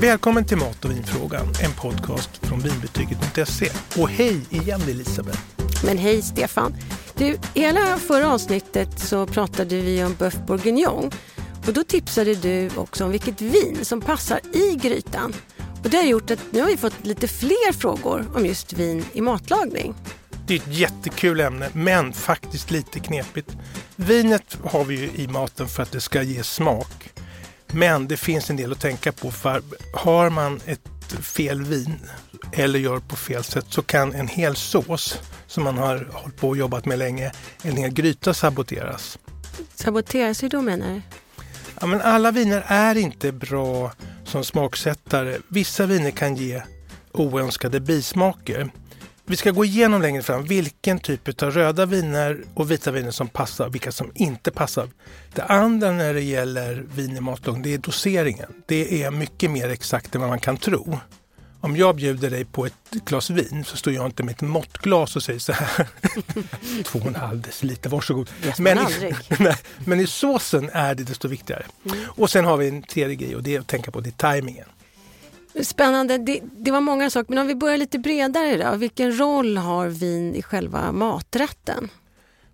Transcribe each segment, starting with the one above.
Välkommen till Mat och vinfrågan, en podcast från vinbetyget.se. Och hej igen Elisabeth! Men hej Stefan! Du, hela förra avsnittet så pratade vi om Boeuf bourguignon och då tipsade du också om vilket vin som passar i grytan. Och det har gjort att nu har vi fått lite fler frågor om just vin i matlagning. Det är ett jättekul ämne, men faktiskt lite knepigt. Vinet har vi ju i maten för att det ska ge smak. Men det finns en del att tänka på för har man ett fel vin eller gör på fel sätt så kan en hel sås som man har hållit på och jobbat med länge, en hel gryta saboteras. Saboteras, hur då menar du? Ja, men alla viner är inte bra som smaksättare. Vissa viner kan ge oönskade bismaker. Vi ska gå igenom längre fram vilken typ av röda viner och vita viner som passar och vilka som inte passar. Det andra när det gäller vin i matlagning, det är doseringen. Det är mycket mer exakt än vad man kan tro. Om jag bjuder dig på ett glas vin så står jag inte med ett måttglas och säger så här. Två och en halv deciliter, varsågod. Men i, nej, men i såsen är det desto viktigare. Mm. Och sen har vi en tredje grej och det är att tänka på det tajmingen. Spännande. Det, det, var många saker, men om vi börjar lite bredare då. Vilken roll har vin i själva maträtten?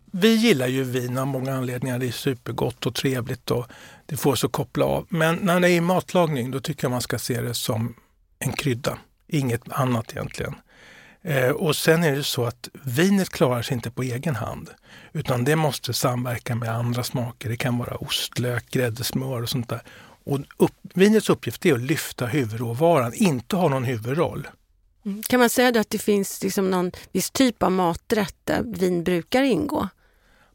Vi gillar ju vin av många anledningar. Det är supergott och trevligt och det får oss att koppla av. Men när det är i matlagning då tycker jag man ska se det som en krydda. Inget annat egentligen. Eh, och sen är det så att vinet klarar sig inte på egen hand. Utan det måste samverka med andra smaker. Det kan vara ostlök, grädde, smör och sånt där. Och upp, vinets uppgift är att lyfta huvudråvaran, inte ha någon huvudroll. Mm. Kan man säga att det finns liksom någon viss typ av maträtt där vin brukar ingå?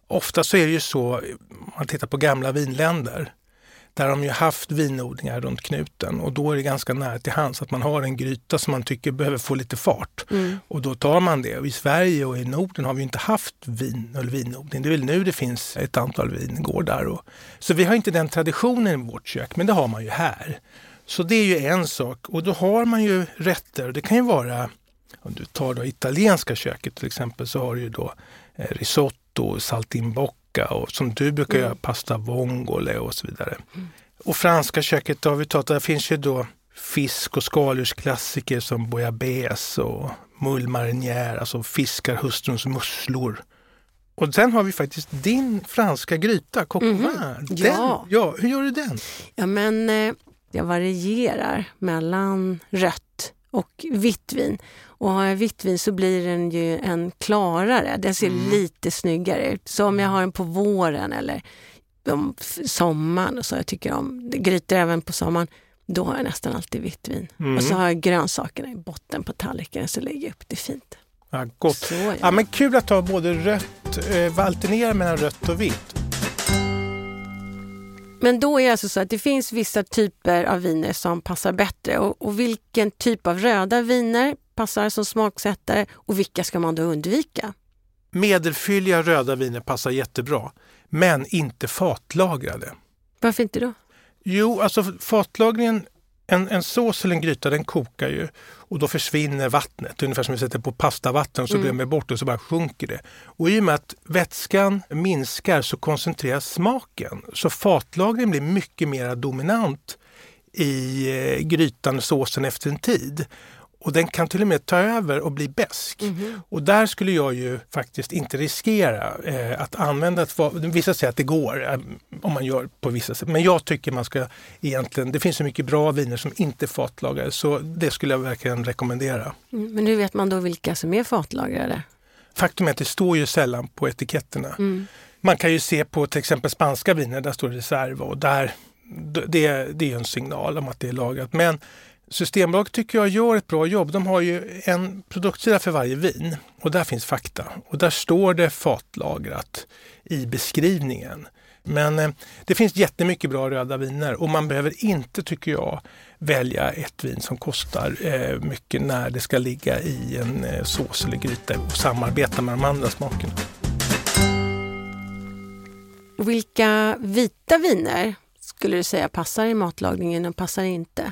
Ofta så är det ju så, om man tittar på gamla vinländer, där har de ju haft vinodlingar runt knuten och då är det ganska nära till hands att man har en gryta som man tycker behöver få lite fart. Mm. Och då tar man det. Och I Sverige och i Norden har vi inte haft vin eller vinodling. Det är väl nu det finns ett antal vingårdar. Och, så vi har inte den traditionen i vårt kök, men det har man ju här. Så det är ju en sak och då har man ju rätter. Det kan ju vara, om du tar då italienska köket till exempel, så har du ju då eh, risotto, saltimbocca vodka och som du brukar mm. göra, pasta vongole och så vidare. Mm. Och franska köket, har vi talat, där finns ju då fisk och skaldjursklassiker som bouillabaisse och mulle marinière, alltså fiskar hustruns musslor. Och sen har vi faktiskt din franska gryta, coq mm ja. ja. Hur gör du den? Ja, men eh, jag varierar mellan rött och vitt vin. Och har jag vitt vin så blir den ju en klarare, den ser mm. lite snyggare ut. Så om jag har den på våren eller om sommaren, så jag tycker om grytor även på sommaren, då har jag nästan alltid vitt vin. Mm. Och så har jag grönsakerna i botten på tallriken så lägger jag upp det fint. Ja, gott. Så, ja. men kul att ha både rött, eh, alternera mellan rött och vitt. Men då är det alltså så att det finns vissa typer av viner som passar bättre och, och vilken typ av röda viner passar som smaksättare och vilka ska man då undvika? Medelfylliga röda viner passar jättebra, men inte fatlagrade. Varför inte då? Jo, alltså fatlagringen en, en sås eller en gryta den kokar ju och då försvinner vattnet. Ungefär som vi sätter på pastavatten och så mm. glömmer bort det och så bara sjunker det. Och i och med att vätskan minskar så koncentreras smaken. Så fatlagringen blir mycket mer dominant i eh, grytan såsen efter en tid. Och den kan till och med ta över och bli besk. Mm. Och där skulle jag ju faktiskt inte riskera eh, att använda ett Vissa säger att det går eh, om man gör på vissa sätt. Men jag tycker man ska egentligen, det finns så mycket bra viner som inte är fatlagrade så det skulle jag verkligen rekommendera. Mm, men hur vet man då vilka som är fatlagrade? Faktum är att det står ju sällan på etiketterna. Mm. Man kan ju se på till exempel spanska viner, där står det reserva och där, det, det är en signal om att det är lagrat. Men Systembolaget tycker jag gör ett bra jobb. De har ju en produktsida för varje vin och där finns fakta. Och där står det fatlagrat i beskrivningen. Men eh, det finns jättemycket bra röda viner och man behöver inte, tycker jag, välja ett vin som kostar eh, mycket när det ska ligga i en eh, sås eller gryta och samarbeta med de andra smakerna. Vilka vita viner skulle du säga passar i matlagningen och passar inte?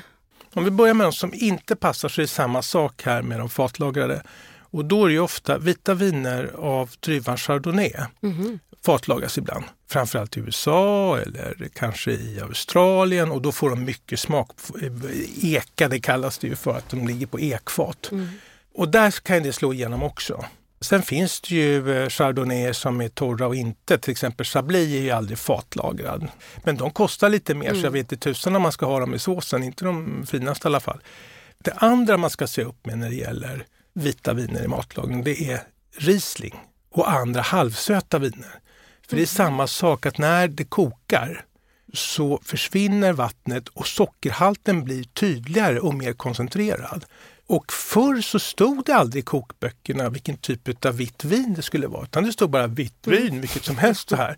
Om vi börjar med de som inte passar så är det samma sak här med de fatlagrade. Och då är det ofta vita viner av druvan chardonnay. Mm. Fatlagas ibland, framförallt i USA eller kanske i Australien och då får de mycket smak. Eka, det kallas det ju för att de ligger på ekfat. Mm. Och där kan det slå igenom också. Sen finns det ju eh, chardonnay som är torra och inte. Till exempel Chablis är ju aldrig fatlagrad. Men de kostar lite mer mm. så jag vet inte tusan om man ska ha dem i såsen. Inte de finaste i alla fall. Det andra man ska se upp med när det gäller vita viner i matlagning det är Riesling och andra halvsöta viner. För det är mm. samma sak att när det kokar så försvinner vattnet och sockerhalten blir tydligare och mer koncentrerad. Och förr så stod det aldrig i kokböckerna vilken typ av vitt vin det skulle vara, utan det stod bara vitt mm. vin, vilket som helst så här.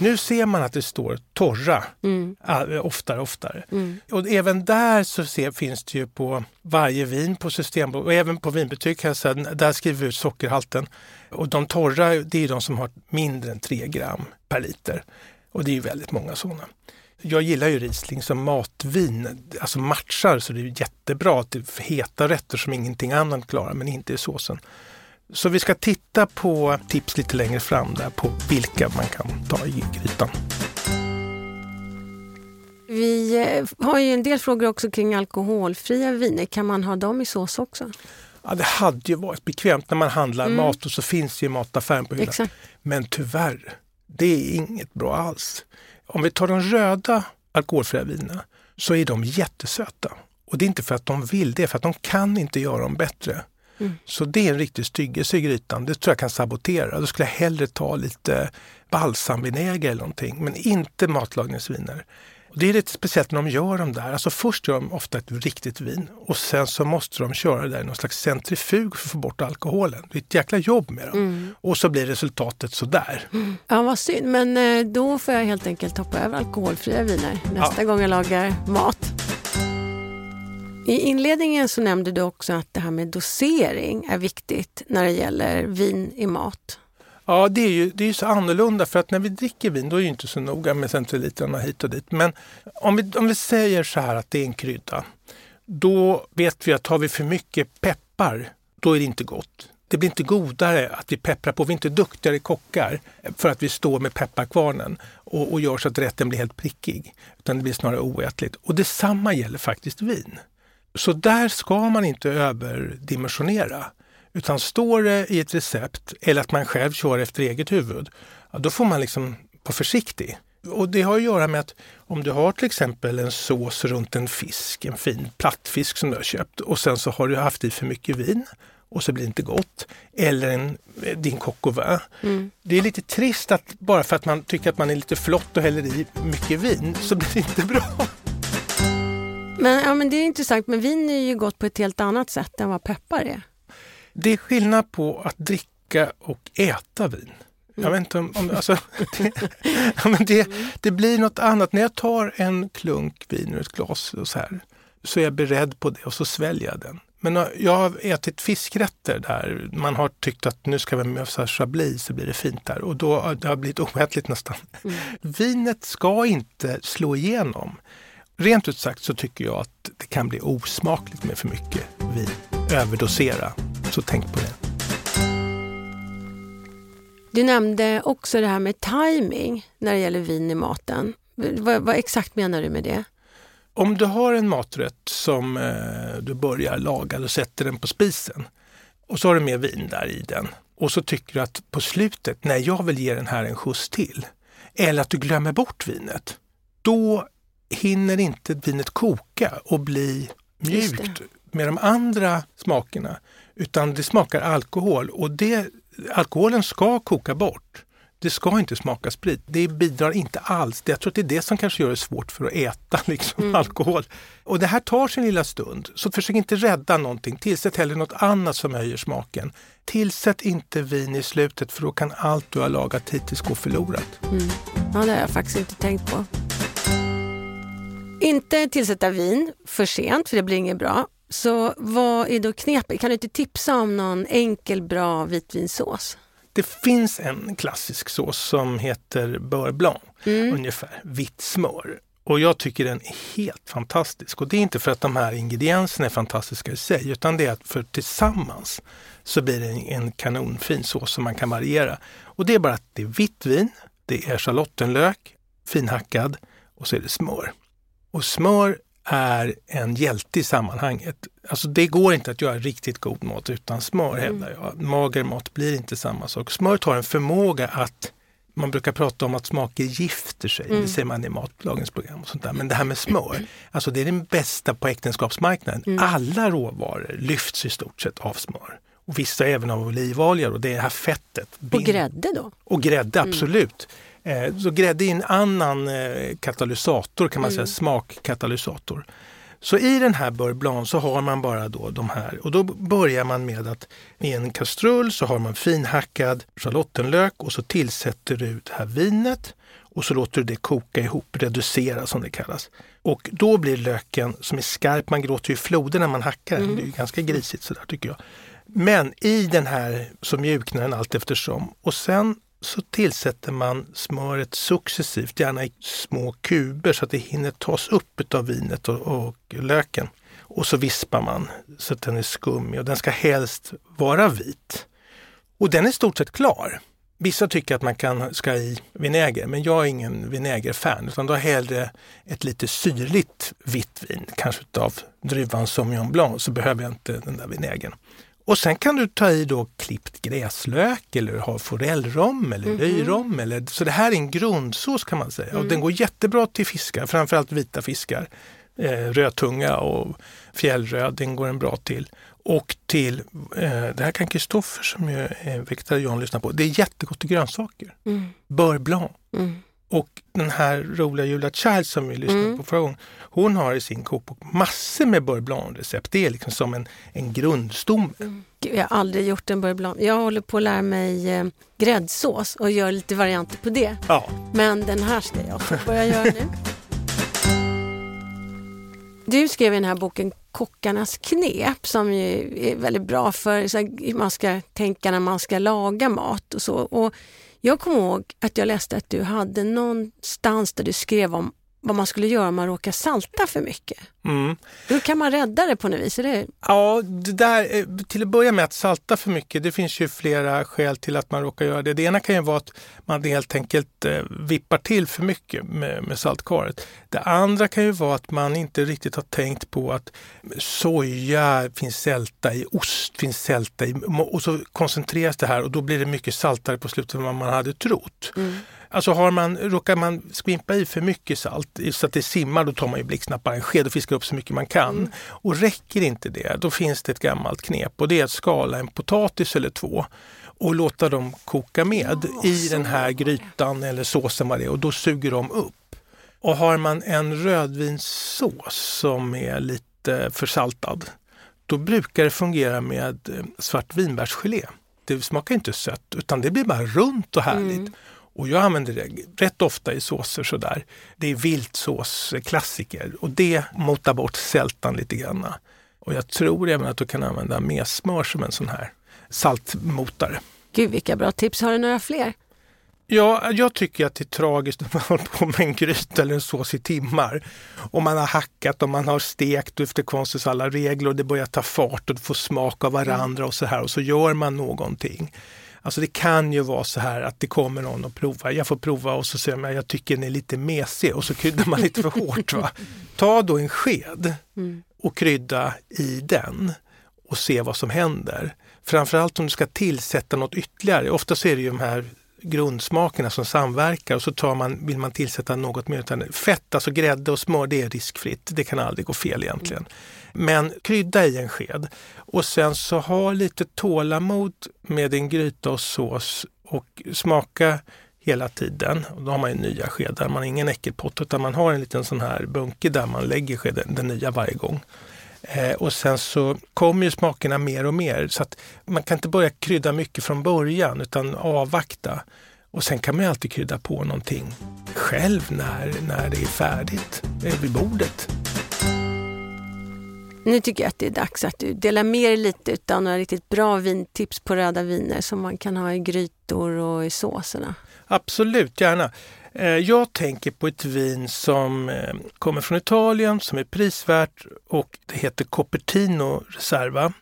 Nu ser man att det står torra mm. oftare och oftare. Mm. Och även där så ser, finns det ju på varje vin på Systembolaget och även på vinbetyg kan jag säga, där skriver vi ut sockerhalten. Och de torra, det är de som har mindre än 3 gram per liter. Och det är ju väldigt många sådana. Jag gillar ju Riesling som matvin, alltså matchar så det är jättebra till heta rätter som ingenting annat klarar, men inte i såsen. Så vi ska titta på tips lite längre fram där på vilka man kan ta i grytan. Vi eh, har ju en del frågor också kring alkoholfria viner. Kan man ha dem i sås också? Ja, det hade ju varit bekvämt när man handlar mm. mat och så finns det i mataffären på hyllan. Men tyvärr, det är inget bra alls. Om vi tar de röda alkoholfria vinerna så är de jättesöta. Och det är inte för att de vill, det är för att de kan inte göra dem bättre. Mm. Så det är en riktig styggelse i grytan. Det tror jag kan sabotera. Då skulle jag hellre ta lite balsamvinäger eller någonting, men inte matlagningsviner. Det är lite speciellt när de gör de där. Alltså först gör de ofta ett riktigt vin och sen så måste de köra det där i någon slags centrifug för att få bort alkoholen. Det är ett jäkla jobb med dem. Mm. Och så blir resultatet sådär. Mm. Ja, vad synd. Men eh, då får jag helt enkelt hoppa över alkoholfria viner nästa ja. gång jag lagar mat. I inledningen så nämnde du också att det här med dosering är viktigt när det gäller vin i mat. Ja, det är ju det är så annorlunda för att när vi dricker vin då är det inte så noga med centiliterna hit och dit. Men om vi, om vi säger så här att det är en krydda, då vet vi att har vi för mycket peppar, då är det inte gott. Det blir inte godare att vi pepprar på. Vi är inte duktigare kockar för att vi står med pepparkvarnen och, och gör så att rätten blir helt prickig. Utan det blir snarare oätligt. Och detsamma gäller faktiskt vin. Så där ska man inte överdimensionera. Utan står det i ett recept eller att man själv kör efter eget huvud, ja, då får man liksom vara försiktig. Och det har att göra med att om du har till exempel en sås runt en fisk, en fin plattfisk som du har köpt och sen så har du haft i för mycket vin och så blir det inte gott. Eller en, din coq au vin. Mm. Det är lite trist att bara för att man tycker att man är lite flott och häller i mycket vin så blir det inte bra. Men, ja, men det är intressant, men vin är ju gott på ett helt annat sätt än vad peppar är. Det är skillnad på att dricka och äta vin. Jag vet inte om, om alltså, det, men det, det, blir något annat. När jag tar en klunk vin ur ett glas och så här, så är jag beredd på det och så sväljer jag den. Men jag har ätit fiskrätter där man har tyckt att nu ska vi med chablis så blir det fint där och då har det blivit oätligt nästan. Mm. Vinet ska inte slå igenom. Rent ut sagt så tycker jag att det kan bli osmakligt med för mycket vin. Överdosera så tänk på det. Du nämnde också det här med timing när det gäller vin i maten. Vad, vad exakt menar du med det? Om du har en maträtt som eh, du börjar laga och sätter den på spisen och så har du med vin där i den och så tycker du att på slutet, nej jag vill ge den här en skjuts till. Eller att du glömmer bort vinet. Då hinner inte vinet koka och bli mjukt med de andra smakerna utan det smakar alkohol och det, alkoholen ska koka bort. Det ska inte smaka sprit. Det bidrar inte alls. Jag tror att det är det som kanske gör det svårt för att äta liksom, mm. alkohol. Och det här tar sin lilla stund. Så försök inte rädda någonting. Tillsätt hellre något annat som höjer smaken. Tillsätt inte vin i slutet för då kan allt du har lagat hittills gå förlorat. Mm. Ja, det har jag faktiskt inte tänkt på. Inte tillsätta vin för sent, för det blir inget bra. Så vad är då knepet? Kan du inte tipsa om någon enkel bra vitvinsås? Det finns en klassisk sås som heter beurre blanc, mm. ungefär vitt smör. Och jag tycker den är helt fantastisk. Och det är inte för att de här ingredienserna är fantastiska i sig, utan det är att för tillsammans så blir det en, kanonfin sås som man kan variera. Och det är bara att det är vitt vin, det är schalottenlök, finhackad och så är det smör. Och smör är en hjälte i sammanhanget. Alltså det går inte att göra riktigt god mat utan smör mm. hävdar jag. Mager mat blir inte samma sak. Smöret har en förmåga att man brukar prata om att smaker gifter sig, mm. det säger man i matlagningsprogram och sånt där. Men det här med smör, alltså det är det bästa på äktenskapsmarknaden. Mm. Alla råvaror lyfts i stort sett av smör. Och vissa även av olivolja och det här fettet. Och grädde då? Och grädde, mm. absolut. Mm. Så grädde är en annan eh, katalysator kan man säga, mm. smakkatalysator. Så i den här beurre blanc så har man bara då de här och då börjar man med att i en kastrull så har man finhackad schalottenlök och så tillsätter du det här vinet och så låter du det koka ihop, reducera som det kallas. Och då blir löken som är skarp, man gråter ju floder när man hackar den, mm. det är ganska grisigt sådär tycker jag. Men i den här så mjuknar den allt eftersom och sen så tillsätter man smöret successivt, gärna i små kuber så att det hinner tas upp av vinet och, och löken. Och så vispar man så att den är skummig och den ska helst vara vit. Och den är i stort sett klar. Vissa tycker att man kan, ska i vinäger, men jag är ingen vinägerfan utan då hellre ett lite syrligt vitt vin, kanske av druvan Sauvignon Blanc, så behöver jag inte den där vinägern. Och sen kan du ta i då klippt gräslök eller ha forellrom eller mm löjrom. Eller, så det här är en grundsås kan man säga. Mm. Och den går jättebra till fiskar, framförallt vita fiskar. Eh, rödtunga och fjällröd, den går den bra till. Och till, eh, det här kan Kristoffer som är vegetarian lyssna på, det är jättegott till grönsaker. Mm. Beurre blanc. Mm. Och den här roliga Julia Child som vi lyssnade mm. på förra gången, hon har i sin kokbok massor med beurre blanc-recept. Det är liksom som en, en grundstomme. Mm. jag har aldrig gjort en beurre blanc. Jag håller på att lära mig eh, gräddsås och gör lite varianter på det. Ja. Men den här ska jag börja göra nu. Du skrev i den här boken Kockarnas knep som är väldigt bra för hur man ska tänka när man ska laga mat och så. Och jag kommer ihåg att jag läste att du hade någonstans där du skrev om vad man skulle göra om man råkar salta för mycket. Mm. Hur kan man rädda det på något vis? Det... Ja, det där, eh, till att börja med att salta för mycket, det finns ju flera skäl till att man råkar göra det. Det ena kan ju vara att man helt enkelt eh, vippar till för mycket med, med saltkaret. Det andra kan ju vara att man inte riktigt har tänkt på att soja finns sälta i, ost finns sälta i och så koncentreras det här och då blir det mycket saltare på slutet än vad man hade trott. Mm. Alltså har man, råkar man skvimpa i för mycket salt så att det simmar, då tar man ju en sked och fiskar upp så mycket man kan. Mm. Och räcker inte det, då finns det ett gammalt knep och det är att skala en potatis eller två och låta dem koka med ja, i den här grytan eller såsen vad det är och då suger de upp. Och har man en rödvinssås som är lite försaltad, då brukar det fungera med eh, svartvinbärsgelé. Det smakar inte sött utan det blir bara runt och härligt. Mm. Och jag använder det rätt ofta i såser sådär. Det är viltsåsklassiker och det motar bort sältan lite grann. Och jag tror även att du kan använda messmör som en sån här saltmotare. Gud vilka bra tips! Har du några fler? Ja, jag tycker att det är tragiskt att man håller på med en gryta eller en sås i timmar. Och man har hackat och man har stekt efter konstens alla regler och det börjar ta fart och det får smak av varandra och så här och så gör man någonting. Alltså det kan ju vara så här att det kommer någon och provar. Jag får prova och så säger man jag tycker den är lite mesig och så kryddar man lite för hårt. Va? Ta då en sked mm. och krydda i den och se vad som händer. Framförallt om du ska tillsätta något ytterligare. Ofta så är det ju de här grundsmakerna som samverkar och så tar man, vill man tillsätta något mer. Fett, alltså grädde och smör, det är riskfritt. Det kan aldrig gå fel egentligen. Men krydda i en sked och sen så ha lite tålamod med din gryta och sås och smaka hela tiden. Och då har man ju nya skedar, man har ingen äckelpott utan man har en liten sån här bunke där man lägger skeden, den nya varje gång. Eh, och sen så kommer ju smakerna mer och mer så att man kan inte börja krydda mycket från början utan avvakta. Och sen kan man ju alltid krydda på någonting själv när, när det är färdigt eh, vid bordet. Nu tycker jag att det är dags att du delar med dig lite av några riktigt bra vintips på röda viner som man kan ha i grytor och i såserna. Absolut, gärna. Eh, jag tänker på ett vin som eh, kommer från Italien, som är prisvärt och det heter Coppertino Reserva.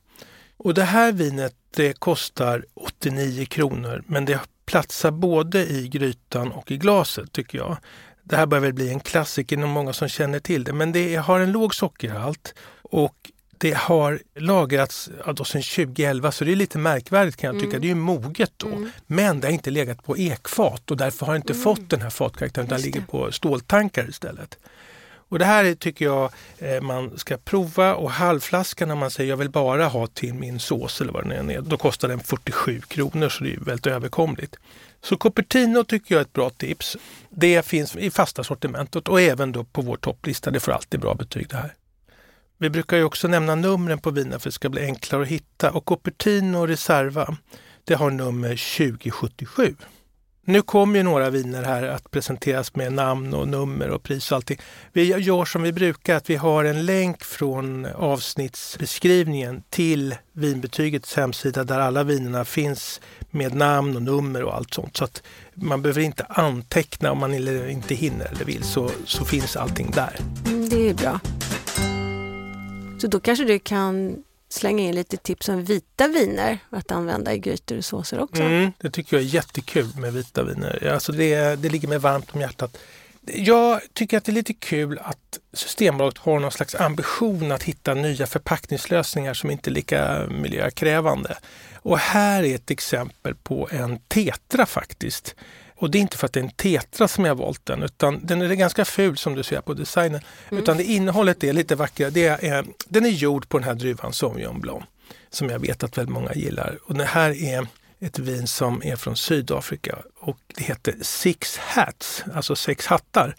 Och det här vinet det kostar 89 kronor men det platsar både i grytan och i glaset tycker jag. Det här börjar väl bli en klassiker, det är många som känner till det, men det har en låg sockerhalt och det har lagrats ja, sedan 2011 så det är lite märkvärdigt kan jag tycka. Mm. Det är ju moget då. Mm. Men det har inte legat på ekfat och därför har det inte mm. fått den här fatkaraktären utan ligger på ståltankar istället. Och det här tycker jag eh, man ska prova och halvflaskan när man säger jag vill bara ha till min sås eller vad den är, då kostar den 47 kronor så det är väldigt överkomligt. Så Cupertino tycker jag är ett bra tips. Det finns i fasta sortimentet och även då på vår topplista. Det får alltid bra betyg det här. Vi brukar ju också nämna numren på viner för att det ska bli enklare att hitta och Cupertino Reserva det har nummer 2077. Nu kommer ju några viner här att presenteras med namn och nummer och pris och allting. Vi gör som vi brukar, att vi har en länk från avsnittsbeskrivningen till vinbetygets hemsida där alla vinerna finns med namn och nummer och allt sånt. Så att man behöver inte anteckna om man inte hinner eller vill, så, så finns allting där. Mm, det är bra. Så då kanske du kan slänga in lite tips om vita viner att använda i grytor och såser också. Mm, det tycker jag är jättekul med vita viner. Alltså det, det ligger mig varmt om hjärtat. Jag tycker att det är lite kul att Systembolaget har någon slags ambition att hitta nya förpackningslösningar som inte är lika miljökrävande. Och här är ett exempel på en Tetra faktiskt. Och det är inte för att det är en Tetra som jag valt den, utan den är ganska ful som du ser på designen. Mm. Utan det innehållet är lite vackrare. Det är, den är gjord på den här druvan Sauvignon Blanc, som jag vet att väldigt många gillar. Och det här är ett vin som är från Sydafrika och det heter Six Hats, alltså sex hattar.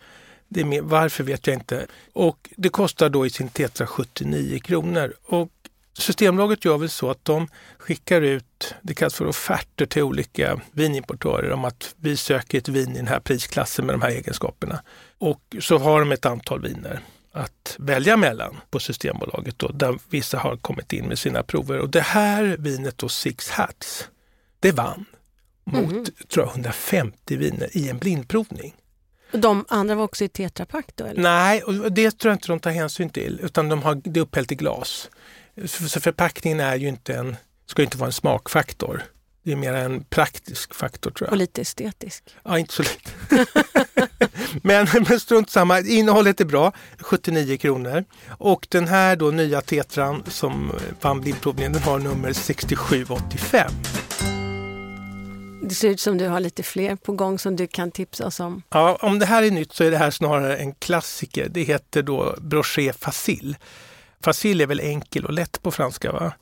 Det är med, varför vet jag inte. Och det kostar då i sin Tetra 79 kronor. Och Systembolaget gör väl så att de skickar ut, det kallas för offerter till olika vinimportörer om att vi söker ett vin i den här prisklassen med de här egenskaperna. Och så har de ett antal viner att välja mellan på Systembolaget då, där vissa har kommit in med sina prover. Och det här vinet då, Six Hats, det vann mot mm. tror jag, 150 viner i en blindprovning. Och de andra var också i tetrapack då? Eller? Nej, och det tror jag inte de tar hänsyn till utan de har det upphällt i glas. Så förpackningen är ju inte en, ska inte vara en smakfaktor. Det är mer en praktisk faktor tror jag. Och lite estetisk. Ja, inte så lite. men, men strunt samma, innehållet är bra, 79 kronor. Och den här då nya tetran som vann blindprovningen, den har nummer 6785. Det ser ut som du har lite fler på gång som du kan tipsa oss om. Ja, om det här är nytt så är det här snarare en klassiker. Det heter då Brochet Facile. Facile är väl enkel och lätt på franska va?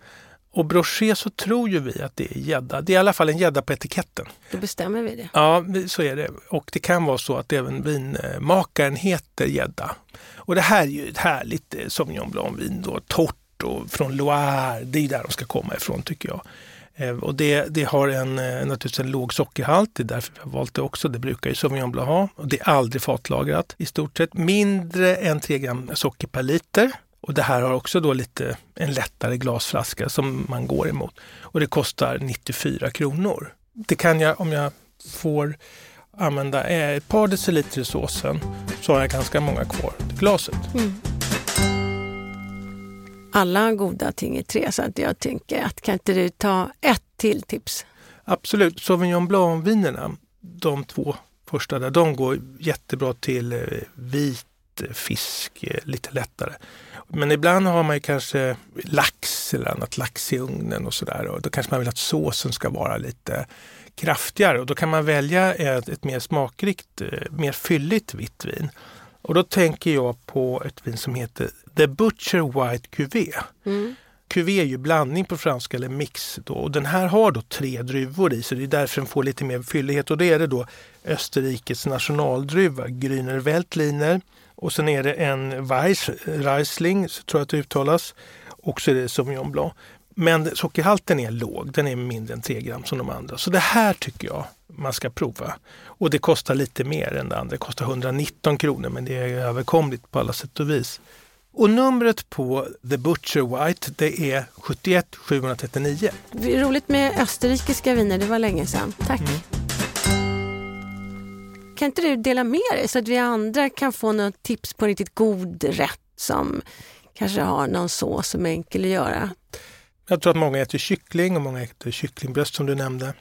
Och brochet så tror ju vi att det är gädda. Det är i alla fall en gädda på etiketten. Då bestämmer vi det. Ja, så är det. Och det kan vara så att även vinmakaren heter gädda. Och det här är ju ett härligt eh, Sauvignon Blanc-vin då, torrt och från Loire. Det är där de ska komma ifrån tycker jag. Eh, och det, det har en, eh, naturligtvis en låg sockerhalt, det är därför vi har valt det också. Det brukar ju Sauvignon Blanc ha. Och det är aldrig fatlagrat i stort sett. Mindre än 3 gram socker per liter. Och det här har också då lite en lättare glasflaska som man går emot. Och det kostar 94 kronor. Det kan jag, om jag får använda ett par deciliter i såsen, så har jag ganska många kvar i glaset. Mm. Alla goda ting är tre, så att jag tänker att kan inte du ta ett till tips? Absolut. Sauvignon Blanc-vinerna, de två första där, de går jättebra till eh, fisk, eh, lite lättare. Men ibland har man ju kanske lax eller annat, lax i ugnen och sådär. Och då kanske man vill att såsen ska vara lite kraftigare och då kan man välja ett, ett mer smakrikt, eh, mer fylligt vitt vin. Och då tänker jag på ett vin som heter The Butcher White Cuvée. Mm. Cuvée är ju blandning på franska eller mix. Då. Och den här har då tre druvor i så det är därför den får lite mer fyllighet. Och det är det då Österrikes nationaldruva, Grüner Veltliner. Och sen är det en Weiss, Riesling, tror jag att det uttalas. Och så är det Sauvignon Blanc. Men sockerhalten är låg, den är mindre än 3 gram som de andra. Så det här tycker jag man ska prova. Och det kostar lite mer än det andra, det kostar 119 kronor men det är överkomligt på alla sätt och vis. Och numret på The Butcher White det är 71 739. Roligt med österrikiska viner, det var länge sedan. Tack! Mm kan inte du dela med dig så att vi andra kan få något tips på en riktigt god rätt som kanske har någon sås som är enkel att göra? Jag tror att många äter kyckling och många äter kycklingbröst som du nämnde.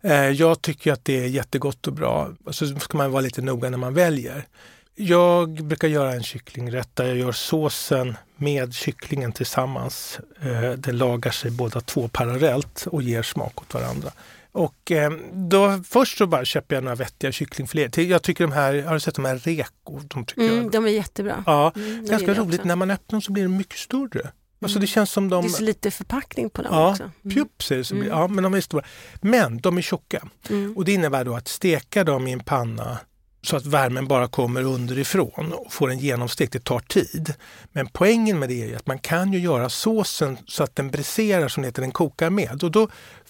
Eh, jag tycker att det är jättegott och bra. Alltså, så ska man vara lite noga när man väljer. Jag brukar göra en kycklingrätt där jag gör såsen med kycklingen tillsammans. Eh, det lagar sig båda två parallellt och ger smak åt varandra. Och eh, då först så bara köper jag några vettiga kycklingfiléer. Jag tycker de här, har du sett de här reko? De, tycker mm, jag, de är jättebra. Ja, mm, ganska roligt. När man öppnar dem så blir de mycket större. Mm. Alltså det känns som de... Det är så lite förpackning på dem ja, också. Mm. Pjups är det så blir. Ja, men de är stora. Men de är tjocka. Mm. Och det innebär då att steka dem i en panna så att värmen bara kommer underifrån och får en genomstekt. Det tar tid. Men poängen med det är att man kan ju göra såsen så att den briserar, som det heter, den kokar med. Och då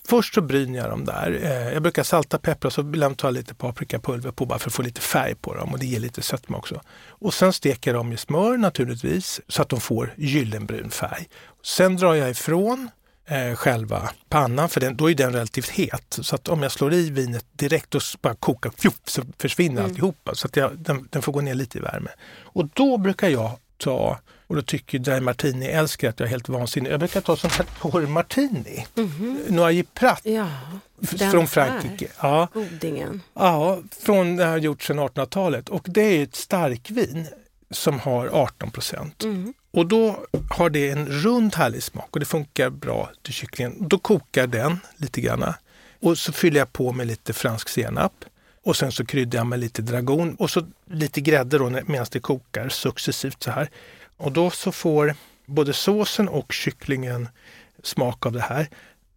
Först så bryner jag dem där. Eh, jag brukar salta, peppra och så ibland ta lite paprikapulver på bara för att få lite färg på dem och det ger lite sötma också. Och sen steker jag dem i smör naturligtvis så att de får gyllenbrun färg. Sen drar jag ifrån eh, själva pannan, för den, då är den relativt het. Så att om jag slår i vinet direkt och bara kokar, fjuff, så försvinner mm. alltihopa. Så att jag, den, den får gå ner lite i värme. Och då brukar jag ta och då tycker Dry Martini älskar att jag är helt vansinnig. Jag brukar ta sån här Porr Martini. Mm -hmm. Noyer Prat. Ja, från Frankrike. Ja. Godingen. Ja, från det har gjorts sedan 1800-talet. Och det är ett starkvin som har 18 procent. Mm. Och då har det en rund härlig smak och det funkar bra till kycklingen. Då kokar den lite grann. Och så fyller jag på med lite fransk senap. Och sen så kryddar jag med lite dragon och så lite grädde då medan det kokar successivt så här. Och då så får både såsen och kycklingen smak av det här.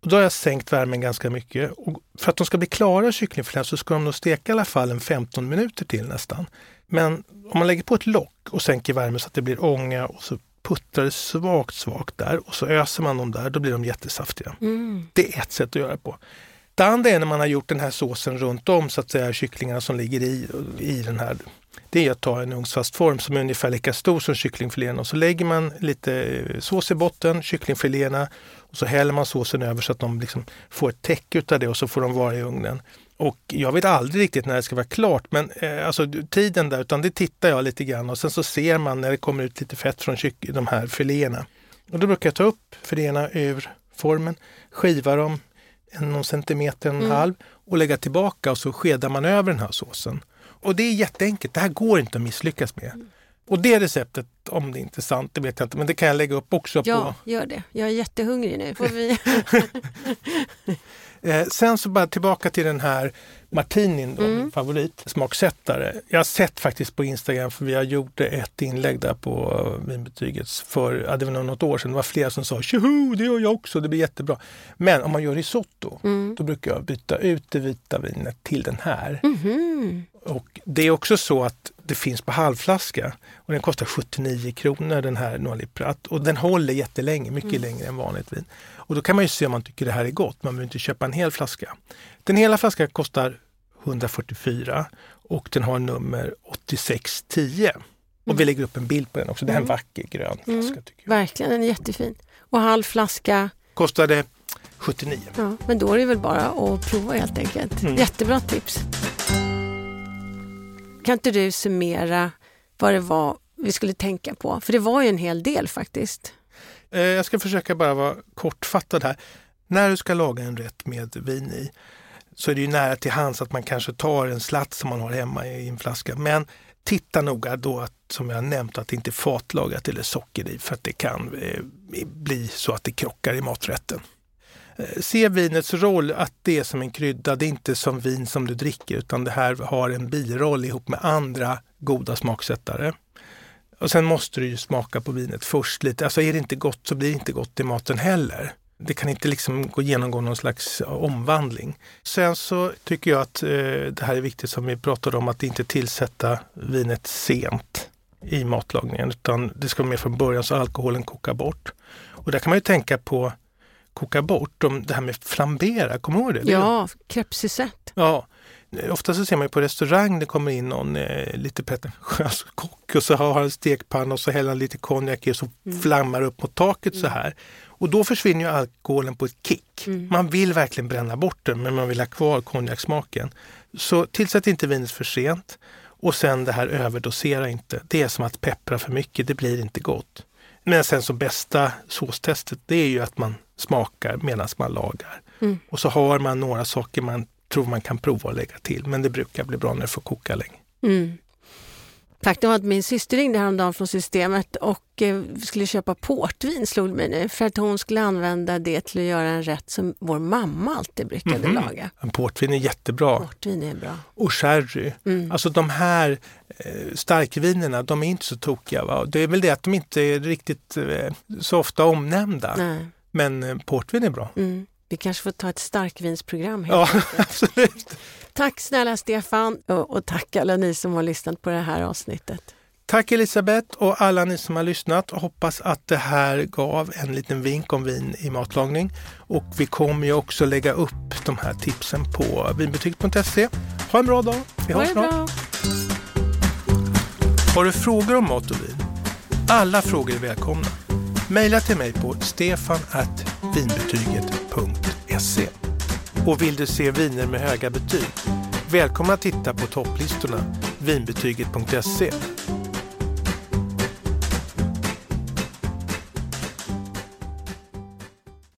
Och då har jag sänkt värmen ganska mycket. Och för att de ska bli klara kycklingfiléerna så ska de nog steka i alla fall en 15 minuter till nästan. Men om man lägger på ett lock och sänker värmen så att det blir ånga och så puttrar det svagt, svagt där och så öser man dem där, då blir de jättesaftiga. Mm. Det är ett sätt att göra det på. Det andra är när man har gjort den här såsen runt om så att säga kycklingarna som ligger i, i den här. Det är att ta en ugnsfast form som är ungefär lika stor som kycklingfiléerna och så lägger man lite eh, sås i botten, kycklingfiléerna och så häller man såsen över så att de liksom får ett täcke utav det och så får de vara i ugnen. Och jag vet aldrig riktigt när det ska vara klart, men eh, alltså tiden där, utan det tittar jag lite grann och sen så ser man när det kommer ut lite fett från de här filéerna. Och då brukar jag ta upp filéerna ur formen, skiva dem en centimeter, en mm. halv och lägga tillbaka och så skedar man över den här såsen. Och det är jätteenkelt, det här går inte att misslyckas med. Och det receptet, om det är inte är sant, det vet jag inte, men det kan jag lägga upp också. Ja, på... gör det. Jag är jättehungrig nu. Får vi... eh, sen så bara tillbaka till den här Martinin, då, mm. min favoritsmaksättare. Jag har sett faktiskt på Instagram, för vi har gjort ett inlägg där på vinbetyget för, ja, det var något år sedan. Det var flera som sa tjoho, det gör jag också, det blir jättebra. Men om man gör risotto, mm. då brukar jag byta ut det vita vinet till den här. Mm. Och det är också så att det finns på halvflaska och den kostar 79 kronor den här Noali Prat och den håller jättelänge, mycket mm. längre än vanligt vin. Och då kan man ju se om man tycker det här är gott, man behöver inte köpa en hel flaska. Den hela flaskan kostar 144 och den har nummer 8610. Och mm. vi lägger upp en bild på den också. Det är en mm. vacker grön mm. flaska. Tycker jag. Verkligen, den är jättefin. Och halv flaska? Kostade 79. Ja, men då är det väl bara att prova helt enkelt. Mm. Jättebra tips. Kan inte du summera vad det var vi skulle tänka på? För det var ju en hel del faktiskt. Eh, jag ska försöka bara vara kortfattad här. När du ska laga en rätt med vin i så är det ju nära till hands att man kanske tar en slatt som man har hemma i en flaska. Men titta noga då att, som jag nämnt, att det inte är fatlagrat eller socker i för att det kan eh, bli så att det krockar i maträtten. Eh, se vinets roll att det är som en krydda. Det är inte som vin som du dricker utan det här har en biroll ihop med andra goda smaksättare. Och sen måste du ju smaka på vinet först lite. Alltså är det inte gott så blir det inte gott i maten heller. Det kan inte liksom gå genomgå någon slags eh, omvandling. Sen så tycker jag att eh, det här är viktigt som vi pratade om att inte tillsätta vinet sent i matlagningen utan det ska vara med från början så alkoholen kokar bort. Och där kan man ju tänka på koka bort, det här med flambera, kommer du ihåg det? Ja, crêpe Ja, ofta så ser man ju på restaurang, det kommer in någon eh, lite pretentiös kock och så har han en stekpanna och så häller han lite konjak i och så mm. flammar upp mot taket mm. så här. Och då försvinner ju alkoholen på ett kick. Mm. Man vill verkligen bränna bort den men man vill ha kvar konjaksmaken. Så tillsätt inte vinet för sent. Och sen det här överdosera inte. Det är som att peppra för mycket, det blir inte gott. Men sen så bästa såstestet det är ju att man smakar medan man lagar. Mm. Och så har man några saker man tror man kan prova att lägga till. Men det brukar bli bra när det får koka länge. Mm. Faktum var att min syster ringde häromdagen från systemet och eh, skulle köpa portvin slog mig nu för att hon skulle använda det till att göra en rätt som vår mamma alltid brukade mm -hmm. laga. En portvin är jättebra. Portvin är bra. Och sherry. Mm. Alltså de här eh, starkvinerna, de är inte så tokiga. Va? Det är väl det att de inte är riktigt eh, så ofta omnämnda. Nej. Men eh, portvin är bra. Mm. Vi kanske får ta ett starkvinsprogram. Ja, absolut. Tack snälla Stefan och tack alla ni som har lyssnat på det här avsnittet. Tack Elisabeth och alla ni som har lyssnat hoppas att det här gav en liten vink om vin i matlagning. Och vi kommer ju också lägga upp de här tipsen på vinbutik.se. Ha en bra dag. Vi hörs snart. Har du frågor om mat och vin? Alla frågor är välkomna. Maila till mig på stefanvinbetyget.se. Och vill du se viner med höga betyg? Välkomna att titta på topplistorna vinbetyget.se